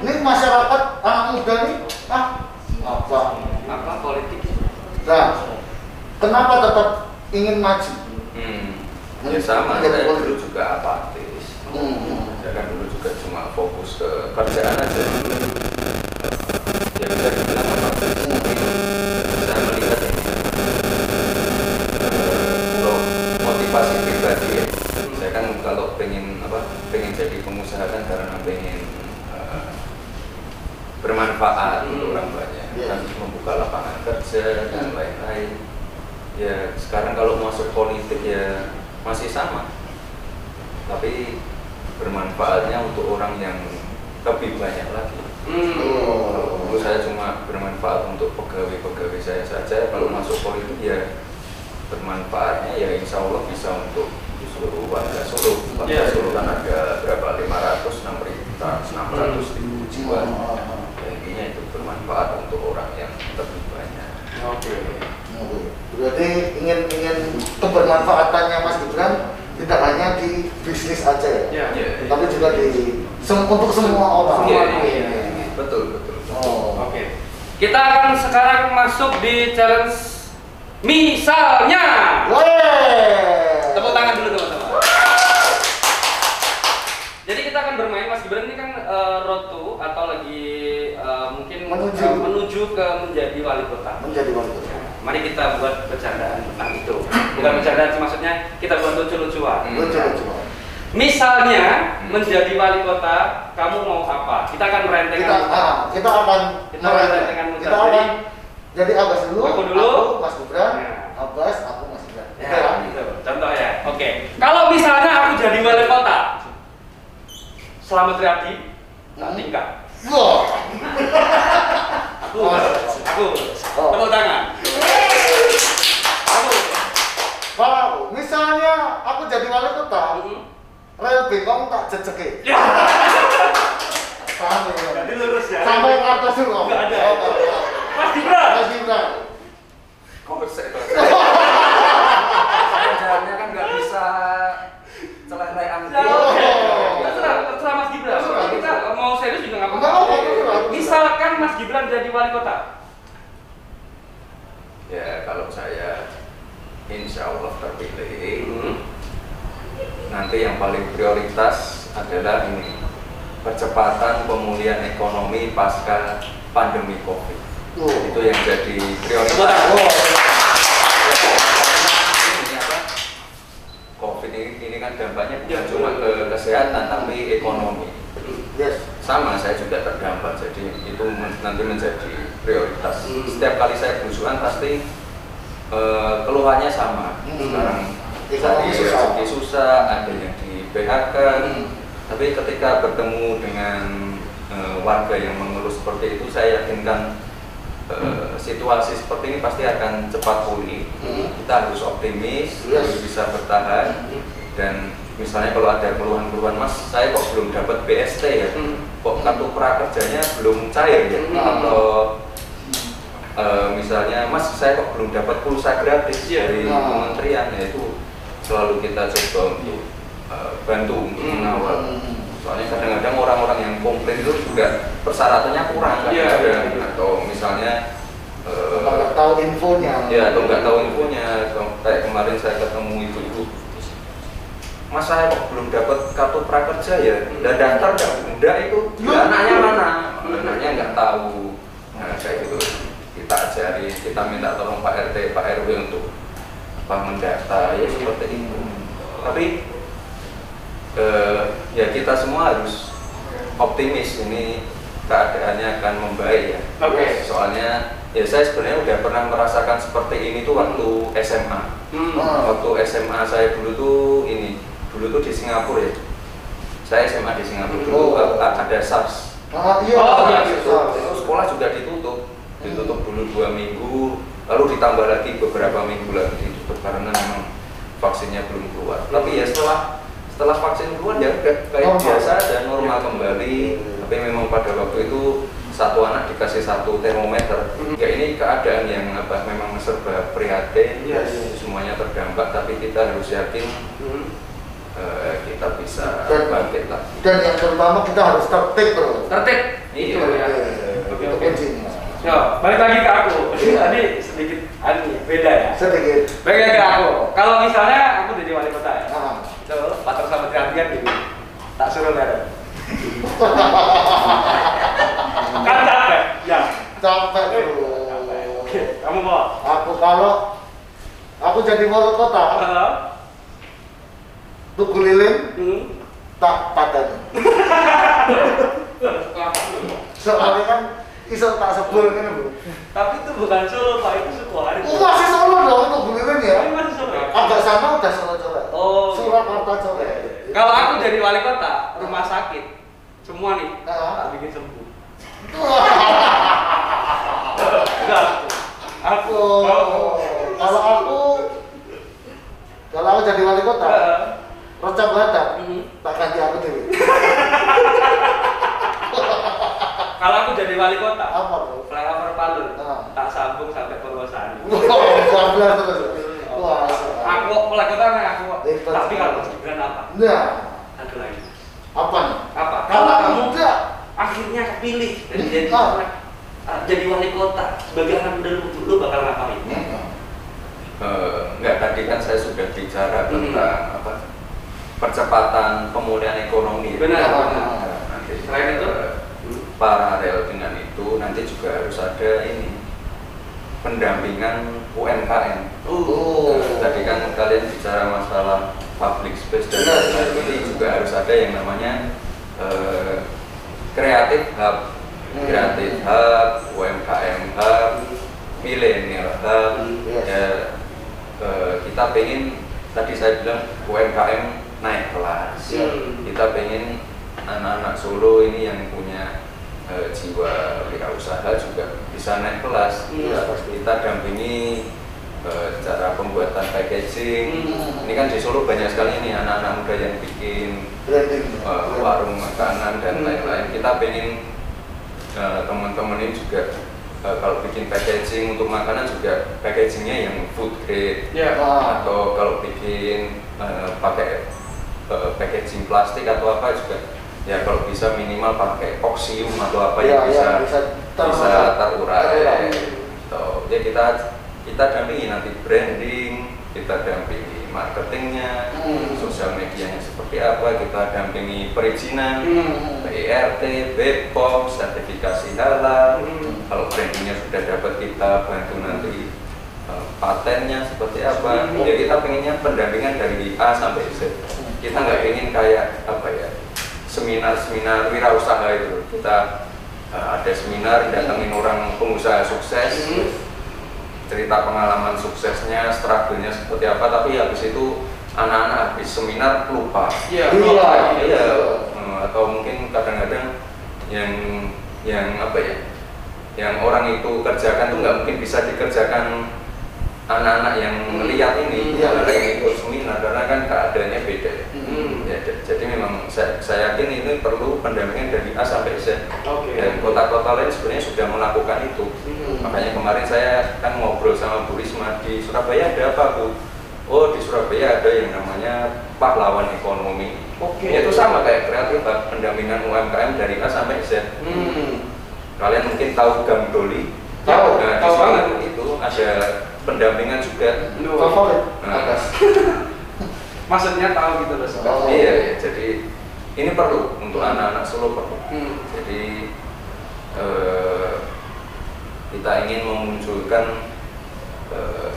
ini masyarakat anak muda nih, ah apa? Apa politik? Nah, kenapa tetap ingin maju? Hmm. Ya sama, saya dulu juga apatis. Hmm. Kan dulu juga cuma fokus ke kerjaan aja. Ya bisa dibilang apatis. Dan saya melihat ini eh, loh, motivasi pribadi ya. Saya kan kalau pengen apa, pengen jadi pengusaha kan karena pengen eh, bermanfaat Hmm. untuk orang banyak, Iya. kan membuka lapangan kerja dan lain-lain. Ya sekarang kalau masuk politik ya masih sama, tapi bermanfaatnya untuk orang yang lebih banyak lagi. Hmm. Oh. Saya cuma bermanfaat untuk pegawai-pegawai saya saja. Kalau masuk politik ya bermanfaatnya ya insya Allah bisa untuk seluruh warga Solo. Warga Iya. Solo kan ada berapa 500, 600, 600 ribu jiwa. Ya, intinya itu bermanfaat untuk orang yang lebih banyak. Oke. Oh, Berarti ingin ingin kebermanfaatannya Mas Gibran tidak hanya di bisnis aja ya, Ya. Ya. tapi juga di sem- untuk semua orang. Iya, Iya, iya. Betul, betul. Oh. Oke. Kita akan sekarang masuk di challenge misalnya. Weh. Tepuk tangan dulu teman-teman. Jadi kita akan bermain Mas Gibran ini kan eh, road to atau lagi eh, mungkin Menuju. eh, menuju ke menjadi wali kota. Menjadi wali kota. Mari kita buat bercandaan tentang itu. Bukan bercandaan sih maksudnya kita buat lucu-lucuan. Hmm. Lucu lucu. Misalnya Hmm. menjadi wali kota, kamu mau apa? Kita akan merenteng. Kita ah, kita akan Kita merentengkan kita akan jadi Abbas dulu, Aku dulu. Mas Gibran, Ya. Abbas, aku Mas Gibran. Ya, Oke, ya? gitu. Contoh ya. Oke. Kalau misalnya aku jadi wali kota, Selamat Riyadi, tak Hmm. Wah. Aku, aku, Oh. tepuk tangan. Aku. Kalau misalnya aku jadi wali kota, Hmm. Rel bengkong tak jejeki. Ya. Paham ya? Jadi lurus ya. Sampai Kartosuro. Nggak ada. Oh, nggak ada. Mas Gibran. Mas Gibran. Kok saya Kerjaannya kan nggak bisa celelean. Ya, Oh. Terserah, terserah Mas Gibran. Terserah, Kita terserah. mau serius juga nggak apa-apa. Misalkan Mas Gibran jadi wali kota, Ya kalau saya insya Allah terpilih, Hmm. Nanti yang paling prioritas adalah ini percepatan pemulihan ekonomi pasca pandemi COVID. Oh. Itu yang jadi prioritas. Oh. Ini apa? COVID ini, ini kan dampaknya bukan Ya, cuma ke kesehatan tapi ekonomi. Yes. Sama saya juga terdampak jadi itu men- nanti menjadi prioritas. Hmm. Setiap kali saya berusuhan pasti eh, keluhannya sama. Hmm. Sekarang Ekonomi tadi susah. rezeki susah, ada yang di PHK. Hmm. Tapi ketika bertemu dengan eh, warga yang mengeluh seperti itu, saya yakinkan eh, situasi seperti ini pasti akan cepat pulih. Hmm. Kita harus optimis, Yes. harus bisa bertahan dan misalnya kalau ada keluhan-keluhan mas, saya kok belum dapat BST ya, Hmm. kok kartu prakerjanya belum cair ya, Hmm. atau eh, misalnya mas saya kok belum dapat pulsa gratis Iya. dari Nah. kementerian ya itu selalu kita coba untuk eh, bantu untuk Hmm. mengawal. Hmm. Soalnya kadang-kadang orang-orang yang komplain itu juga persyaratannya kurang Iya, kadang-kadang iya. atau misalnya eh, Nggak tahu infonya. ya atau nggak tahu infonya Ke- kayak kemarin saya ketemu ibu-ibu mas saya kok belum dapat kartu prakerja ya dan daftar nggak enggak itu. Ya, anaknya mana anaknya nggak tahu nah kayak gitu kita ajari kita minta tolong Pak RT Pak RW untuk apa mendata ya seperti itu. Tapi eh, ya kita semua harus optimis ini keadaannya akan membaik ya. Oke. soalnya ya saya sebenarnya udah pernah merasakan seperti ini tuh waktu SMA Hmm. Waktu SMA saya dulu tuh ini dulu tuh di Singapura ya. Saya SMA di Singapura dulu Oh. ada SARS Ah, iya. Oh, iya, itu, itu sekolah juga ditutup. Ditutup dulu dua minggu lalu ditambah lagi beberapa minggu lagi karena memang vaksinnya belum keluar tapi ya setelah setelah vaksin keluar ya udah kayak Normal. biasa dan normal kembali tapi memang pada waktu itu satu anak dikasih satu termometer Hmm. ya ini keadaan yang apa memang serba prihatin Yes. semuanya terdampak tapi kita harus yakin Hmm. eh, kita bisa Dan- bangkit lah Dan yang terutama kita harus tertib bro. Tertib. Iya. Itu ya. Oke Itu oke. kuncinya. Yo, balik lagi ke aku. Tadi ya, beda ya. Sedikit. Lagi ke aku. Kalau misalnya aku jadi wali kota ya. Ah. Itu pacar sama gantian gitu. Tak suruh leren. kan capek. Ya. Capek bro. Oke, kamu mau? Aku kalau aku jadi wali kota, Halo. tuku lilin Hmm. tak paten. Soalnya kan iso tak sebel kan bro. Tapi itu bukan Solo, Pak. Itu Sukoharjo. Oh, masih solo dong tuku lilin ya. Masih Solo. ya? Agak sana udah solo coret. Oh. Surakarta coret. Kalau aku jadi wali kota, rumah sakit, semua nih, Ah. tak bikin sembuh. Enggak. Aku. Oh, kalau aku kalau aku jadi wali kota, Eh, rocak badak, mhm. tak ganti aku jadi wali kota, Apa bro? flyover Palu, Ah. tak sambung sampai Purwosari. Wow, bablas terus. Wah, Aku wali kota nih aku. Tapi kalau Mas Gibran apa? Nah, Ada lagi. apa nih? Apa? Kalau kamu enggak, akhirnya kepilih dan jadi Ah. ah, jadi wali kota, sebagai anak muda lu, lu bakal ngapain? Eh, enggak tadi kan saya sudah bicara Hmm. tentang apa percepatan pemulihan ekonomi. Benar, Ah. benar. Nanti Selain itu? Paralel dengan itu nanti juga harus ada ini pendampingan UMKM. Oh. Nah, tadi kan kalian bicara masalah public space dan lain-lain ini juga harus ada yang namanya eh, kreatif hub, Hmm. kreatif hub, UMKM hub, milenial hub. Yes. Ya, eh, kita pengen tadi saya bilang UMKM naik kelas. Hmm. Kita pengen anak-anak Solo ini yang punya eh, jiwa wirausaha juga bisa naik kelas. Iya, pasti. Kita dampingi eh, cara pembuatan packaging. Hmm. Ini kan di Solo banyak sekali nih anak-anak muda yang bikin branding. eh, warung makanan dan Hmm. lain-lain. Kita pengen teman-teman ini juga eh, kalau bikin packaging untuk makanan juga packagingnya yang food grade Ya. Ah. atau kalau bikin eh, pakai eh, packaging plastik atau apa juga ya kalau bisa minimal pakai oksium atau apa Ya, yang ya, bisa bisa ter- bisa terurai gitu. ya kita kita dampingi nanti branding kita dampingi marketingnya Hmm. sosial medianya seperti apa kita dampingi perizinan Hmm. PIRT, BPOM, sertifikasi halal Hmm. kalau brandingnya sudah dapat kita bantu nanti uh, patennya seperti apa Hmm. ya kita pengennya pendampingan dari A sampai Z kita nggak pengen kayak apa ya seminar-seminar wirausaha itu kita uh, ada seminar datangin orang pengusaha sukses Hmm. cerita pengalaman suksesnya struggle-nya seperti apa tapi habis itu anak-anak habis seminar lupa Iya. Iya. iya eh, atau mungkin kadang-kadang yang yang apa ya yang orang itu kerjakan tuh nggak mungkin bisa dikerjakan anak-anak yang melihat ini Iya. anak yang ikut seminar karena kan keadaannya beda ya. Hmm. Ya, j- jadi memang saya, saya yakin ini perlu pendampingan dari A sampai Z Oke. dan kota-kota lain sebenarnya sudah melakukan itu Hmm. makanya kemarin saya kan ngobrol sama Bu Risma di Surabaya ada apa Bu? Oh di Surabaya ada yang namanya pahlawan ekonomi Oke. itu sama kayak kreatif pendampingan UMKM dari A sampai Z Hmm. kalian mungkin tahu Gang Doli Tahu, nah, tahu banget. itu ada pendampingan juga Favorit. Nah. Maksudnya tahu gitu loh. Oh. iya, iya jadi ini perlu untuk anak-anak Solo perlu Hmm. jadi eh, kita ingin memunculkan eh,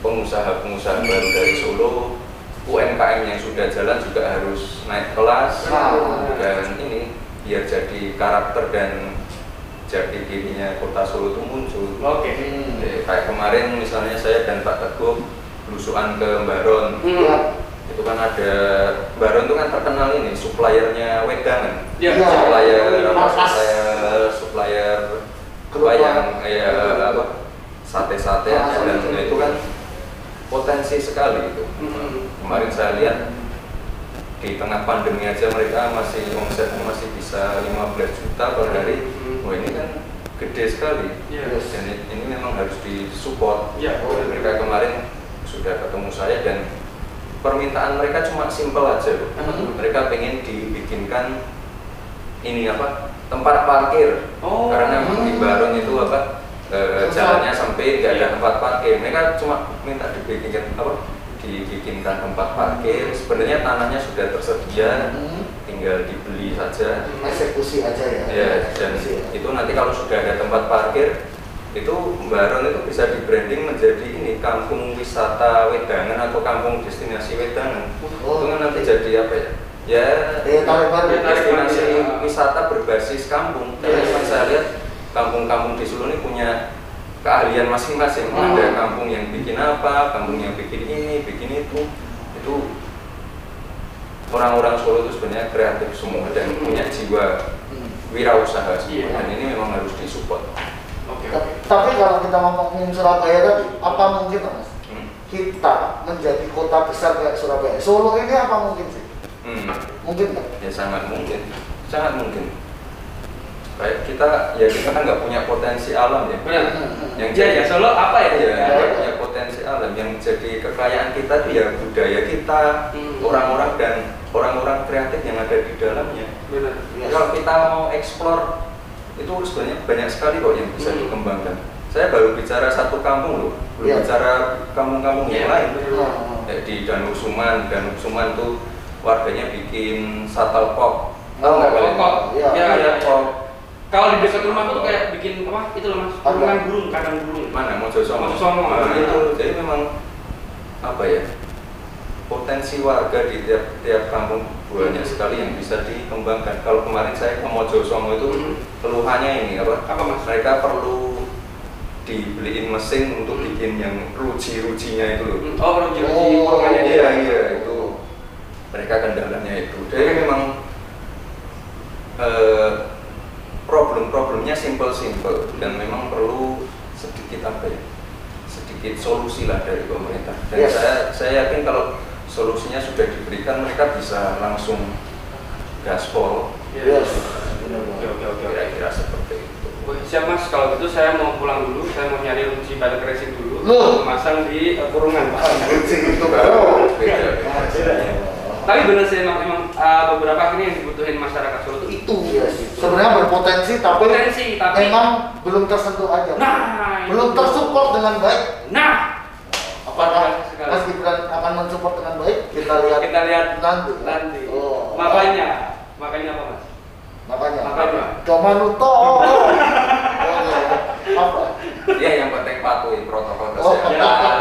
pengusaha-pengusaha baru dari Solo, UMKM yang sudah jalan juga harus naik kelas Nah. dan ini biar jadi karakter dan jadi dirinya kota Solo itu muncul. Oke. Jadi, kayak kemarin misalnya saya dan Pak Teguh belusuan ke Baron Hmm. Ya. itu kan ada Baron itu kan terkenal ini suppliernya wedangan Ya. Iya. supplier apa Mas. supplier supplier apa yang kayak apa sate-sate Ah, dan iya. itu kan potensi sekali itu Hmm. kemarin saya lihat di tengah pandemi aja mereka masih omsetnya masih bisa 15 juta per hari Hmm. wah ini kan gede sekali Iya. dan ini memang harus disupport Iya. Dan mereka kemarin sudah ketemu saya dan permintaan mereka cuma simpel aja loh. Hmm. mereka pengen dibikinkan ini apa tempat parkir Oh. karena di Baron itu apa eh, Tempat. jalannya sampai nggak ada Iya. tempat parkir mereka cuma minta dibikinkan apa dibikinkan tempat parkir sebenarnya tanahnya sudah tersedia Hmm. tinggal dibeli saja Eksekusi aja ya. ya dan ya. itu nanti kalau sudah ada tempat parkir itu Baron itu bisa di branding menjadi ini kampung wisata wedangan atau kampung destinasi wedangan Oh. itu kan nanti jadi apa ya ya. Daya tarik destinasi ya. wisata berbasis kampung karena Yes. kan saya lihat kampung-kampung di Solo ini punya keahlian masing-masing Hmm. ada kampung yang bikin apa kampung yang bikin ini bikin itu itu orang-orang Solo itu sebenarnya kreatif semua dan punya jiwa Hmm. wirausaha semua Iya. dan ini memang harus disupport. Oke. Tapi kalau kita ngomongin Surabaya tadi, apa mungkin mas? Hmm. Kita menjadi kota besar kayak Surabaya. Solo ini apa mungkin sih? Hmm. Mungkin nggak? Ya sangat mungkin, sangat mungkin. Kayak kita, ya kita kan nggak punya potensi alam ya. Benar. Yang Ya, ya, Solo apa ya? Ya, Ya. nggak punya potensi alam. Yang jadi kekayaan kita itu ya budaya kita, Hmm. orang-orang dan orang-orang kreatif yang ada di dalamnya. Benar. Yes. Kalau kita mau eksplor itu sebenarnya banyak sekali kok yang bisa Hmm. dikembangkan. Saya baru bicara satu kampung loh, belum Iya. bicara kampung-kampung yang Iya, lain. Hmm. Ya, di Danau Suman, Danau Suman tuh warganya bikin shuttle pop. Oh, Tahu nggak kalian? Pop. Iya. Ya, ya, ya. Pop. Kalau di dekat rumah tuh kayak bikin apa? Itu loh mas, kurungan burung, kandang burung. Mana Mojosongo? Mojosongo. Nah, itu jadi memang apa ya? Potensi warga di tiap tiap kampung banyak sekali yang bisa dikembangkan. Kalau kemarin saya ke Mojosongo itu Hmm. keluhannya ini apa? Apa mas? Mereka perlu dibeliin mesin untuk Hmm. bikin yang ruci-rucinya itu loh. Hmm, Oh, ruji-ruji Oh, dia. Iya iya itu mereka kendalanya itu. Jadi memang eh, problem-problemnya simple-simple dan memang perlu sedikit apa ya sedikit solusi lah dari pemerintah. Dan Yes. saya saya yakin kalau solusinya sudah diberikan mereka bisa langsung gaspol Yes. Benar Oke, banget. oke, oke. oke. kira-kira seperti itu. Wih, siap mas, kalau gitu saya mau pulang dulu, saya mau nyari ruji balik racing dulu, Loh. masang di eh, kurungan pak. Kucing itu Baru. Tapi bener sih emang, emang uh, beberapa akhirnya yang dibutuhin masyarakat Solo itu itu. Yes. Sebenarnya berpotensi tapi Potensi, tapi memang belum tersentuh aja. Nah, belum tersupport dengan baik. Nah, Apakah. Mas Gibran akan mensupport dengan baik? Kita lihat kita lihat nanti. nanti. Oh. Makanya, makanya apa mas? Makanya. Makanya. Cuma nuto. oh, iya. Apa? Ya yang penting patuhi protokol Oh, kesehatan.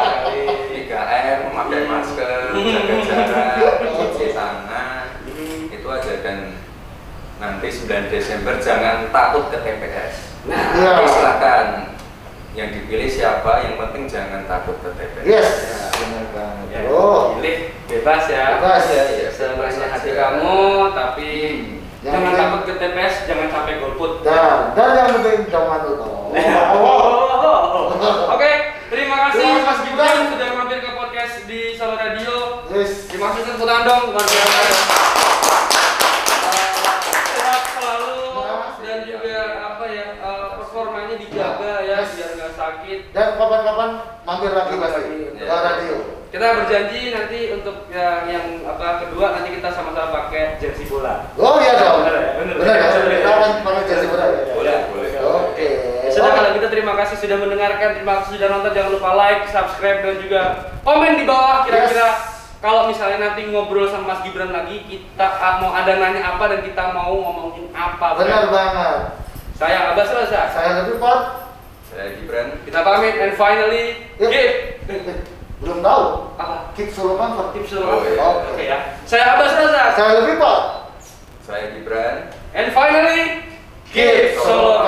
Ya, 3M, memakai masker, jaga jarak, cuci tangan, itu aja dan nanti 9 Desember jangan takut ke TPS. Nah. Tapi silakan yang dipilih siapa, yang penting jangan takut ke TPS. Yes. Ya. Benar banget. ya, Oh. pilih bebas ya. Bebas. Ya, ya, Sebenarnya hati kamu, tapi Yang jangan penting- takut ke TPS, jangan sampai golput. Dan, dan yang penting cuma nuto. Oh. Oke, terima kasih Terima kasih, Mas Gibran Gibran. sudah mampir ke podcast di Solo Radio. Yes. Tepuk tangan dong, luar biasa. Eh, Sehat selalu dan juga apa ya eh, performanya dijaga ya Yes. biar nggak sakit. Dan kapan-kapan mampir lagi pasti ke Ya. radio. Kita berjanji nanti untuk yang yang apa kedua nanti kita sama-sama pakai jersey bola. Oh iya dong. Bener ya? Bener. Bener ya? Bener. Kita akan pakai jersey bola ya? Boleh, boleh. Oke. Sudah kalau gitu terima kasih sudah mendengarkan, terima kasih sudah nonton, jangan lupa like, subscribe dan juga komen di bawah kira-kira Yes. kalau misalnya nanti ngobrol sama Mas Gibran lagi kita mau ada nanya apa dan kita mau ngomongin apa. Benar banget. Saya Abbas Rosa. Saya lebih pot. Saya Gibran. Kita pamit and finally Yuk. give. Belum tahu. Apa? Kip Sulman Pak. Tips dulu. Oh, iya. Oke ya. Saya Abbas Razak. Saya lebih Pak. Saya Gibran. And finally, Kip Solo